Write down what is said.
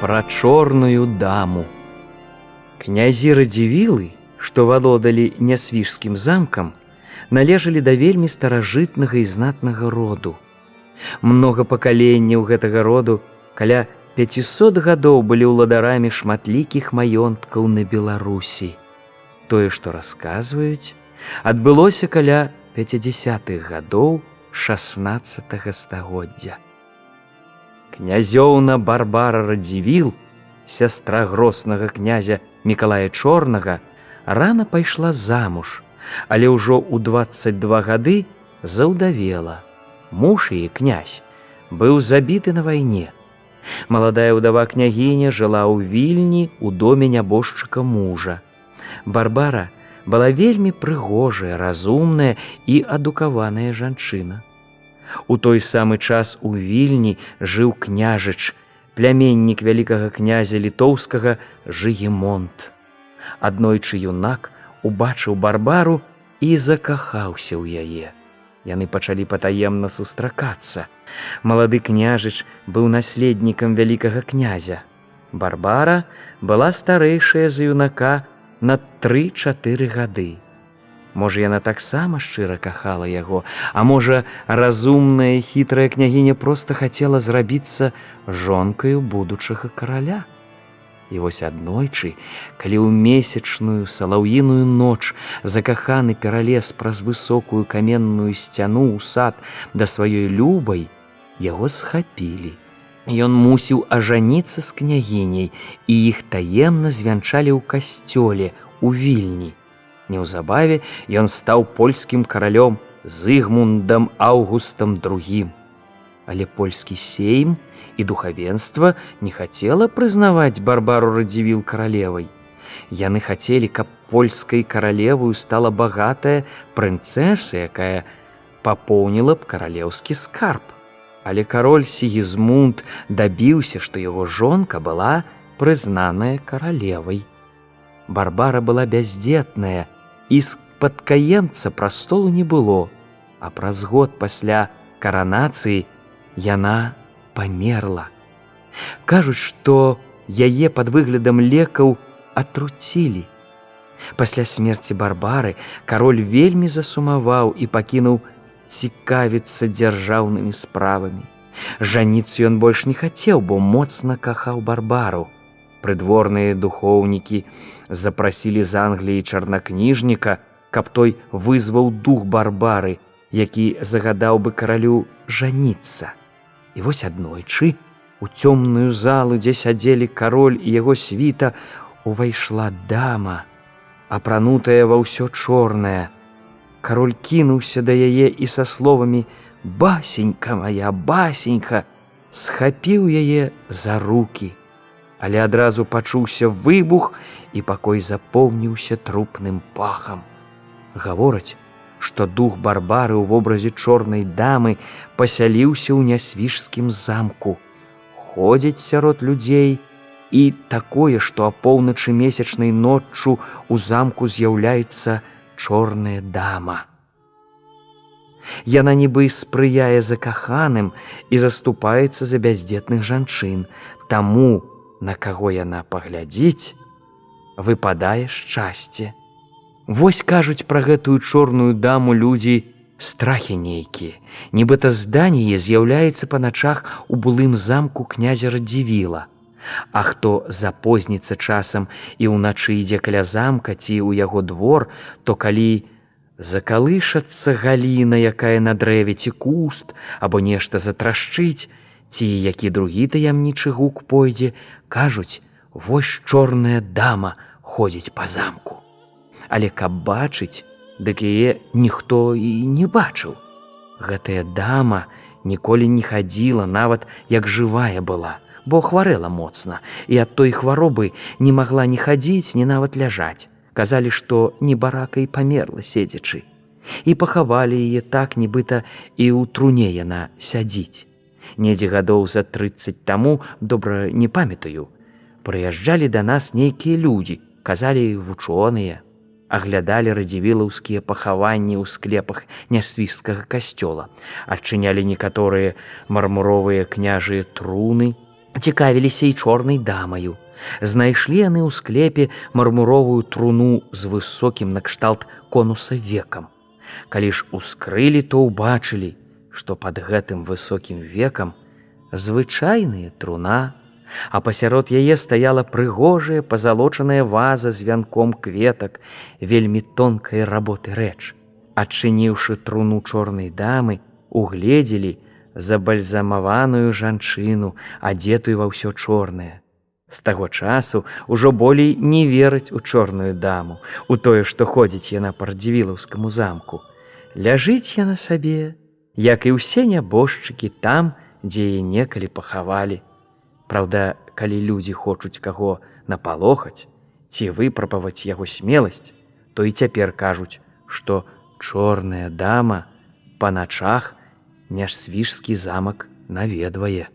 пра чорную даму. Князі радзівілы, што валодалі нясвіжскім замкам, належалі да вельмі старажытнага і знатнага роду. Многа пакаленняў гэтага роду каля 500 гадоў былі ўладарамі шматлікіх маёнткаў на Беларусі. Тое, што расказваюць, адбылося каля 50-х гадоў 16 стагоддзя. Князёўна Барбара радзівіл, сястра гроснага князя Миколая Чорнага, рана пайшла замуж, але ўжо ў 22 гады заўдавела. Муж і князь быў забіты на вайне. Маладая ўдава княгіня жыла ў вільні ў доме нябожчыка мужа. Барбара была вельмі прыгожая, разумная і адукаваная жанчына. У той самы час у вільні жыў княжыч, пляменнік вялікага князя літоўскага жыемонт. Аднойчы юнак убачыў барбару і закахаўся ў яе. Яны пачалі патаемна сустракацца. Малады княжыч быў наследнікам вялікага князя. Барбара была старэйшая за юнака на тры-чатыры гады. Можа, яна таксама шчыра кахала яго, А можа, разумная хітрая княгіня проста хацела зрабіцца жонкаю будучага караля. І вось аднойчы, калі ў месячную салаўіную ноч закаханы пералез праз высокую каменную сцяну ў сад да сваёй любай, яго схапілі. Ён мусіў ажаніцца з княгіняй, і іх таемна звянчалі ў касцёле у вільні. Неўзабаве ён стаў польскім каралём зыгмундам аўгустам другім. Але польскі сейм і духавенства не хацела прызнаваць барбару радзівіл каралевай. Яны хацелі, каб польскай каралеваю стала багатая прынцэса, якая папоўніла б каралеўскі скарб. Але кароль Сігізмунд дабіўся, што яго жонка была прызнаная каралевай. Барбара была бяздзетная, і спадкаемца прастолу не было, а праз год пасля каранацыі яна памерла. Кажуць, што яе пад выглядам лекаў атруцілі. Пасля смерці барбары кароль вельмі засумаваў і пакінуў цікавіцца дзяржаўнымі справамі. Жаніць ён больш не хацеў, бо моцна кахаў барбару прыдворныя духоўнікі запрасілі з Англіі чарнакніжніка, каб той вызваў дух барбары, які загадаў бы каралю жаніцца. І вось аднойчы у цёмную залу, дзе сядзелі кароль і яго світа увайшла дама, апранутая ва ўсё чорнае. Кароль кінуўся да яе і са словамі: « Басенька моя басенька, схапіў яе за руки але адразу пачуўся выбух і пакой запомніўся трупным пахам. Гавораць, што дух барбары ў вобразе чорнай дамы пасяліўся ў нясвіжскім замку. Ходзіць сярод людзей і такое, што апоўначы месячнай ноччу у замку з'яўляецца чорная дама. Яна нібы спрыяе закаханым і заступаецца за бяздзетных жанчын, Таму, на каго яна паглядзіць, выпадае шчасце. Вось кажуць пра гэтую чорную даму людзі страхі нейкія. Нібыта зданне з'яўляецца па начах у былым замку князя радзівіла. А хто запозніцца часам і ўначы ідзе каля замка ці ў яго двор, то калі закалышацца галіна, якая на дрэве ці куст або нешта затрашчыць, ці які другі таямнічы гук пойдзе, кажуць, вось чорная дама ходзіць па замку. Але каб бачыць, дык яе ніхто і не бачыў. Гэтая дама ніколі не хадзіла нават як жывая была, бо хварэла моцна і ад той хваробы не магла ні хадзіць, ні нават ляжаць. Казалі, што не барака і памерла седзячы. І пахавалі яе так, нібыта і ў труне яна сядзіць недзе гадоў за 30 таму добра не памятаю. Прыязджалі да нас нейкія людзі, казалі вучоныя, аглядалі радзівілаўскія пахаванні ў склепах нясвіжскага касцёла, адчынялі некаторыя мармуровыя княжыя труны, цікавіліся і чорнай дамаю. Знайшлі яны ў склепе мармуровую труну з высокім накшталт конуса векам. Калі ж ускрылі, то ўбачылі, што пад гэтым высокім векам звычайная труна, а пасярод яе стаяла прыгожая пазалочаная ваза з вянком кветак, вельмі тонкай работы рэч. Адчыніўшы труну чорнай дамы, угледзелі забальзамаваную жанчыну, адетую ва ўсё чорнае. З таго часу ўжо болей не вераць у чорную даму, у тое, што ходзіць яна па радзівілаўскаму замку. Ляжыць яна сабе, як і ўсе нябожчыкі там, дзе яе некалі пахавалі. Праўда, калі людзі хочуць каго напалохаць ці выпрапаваць яго смеласць, то і цяпер кажуць, што чорная дама па начах няшсвіжскі замак наведвае.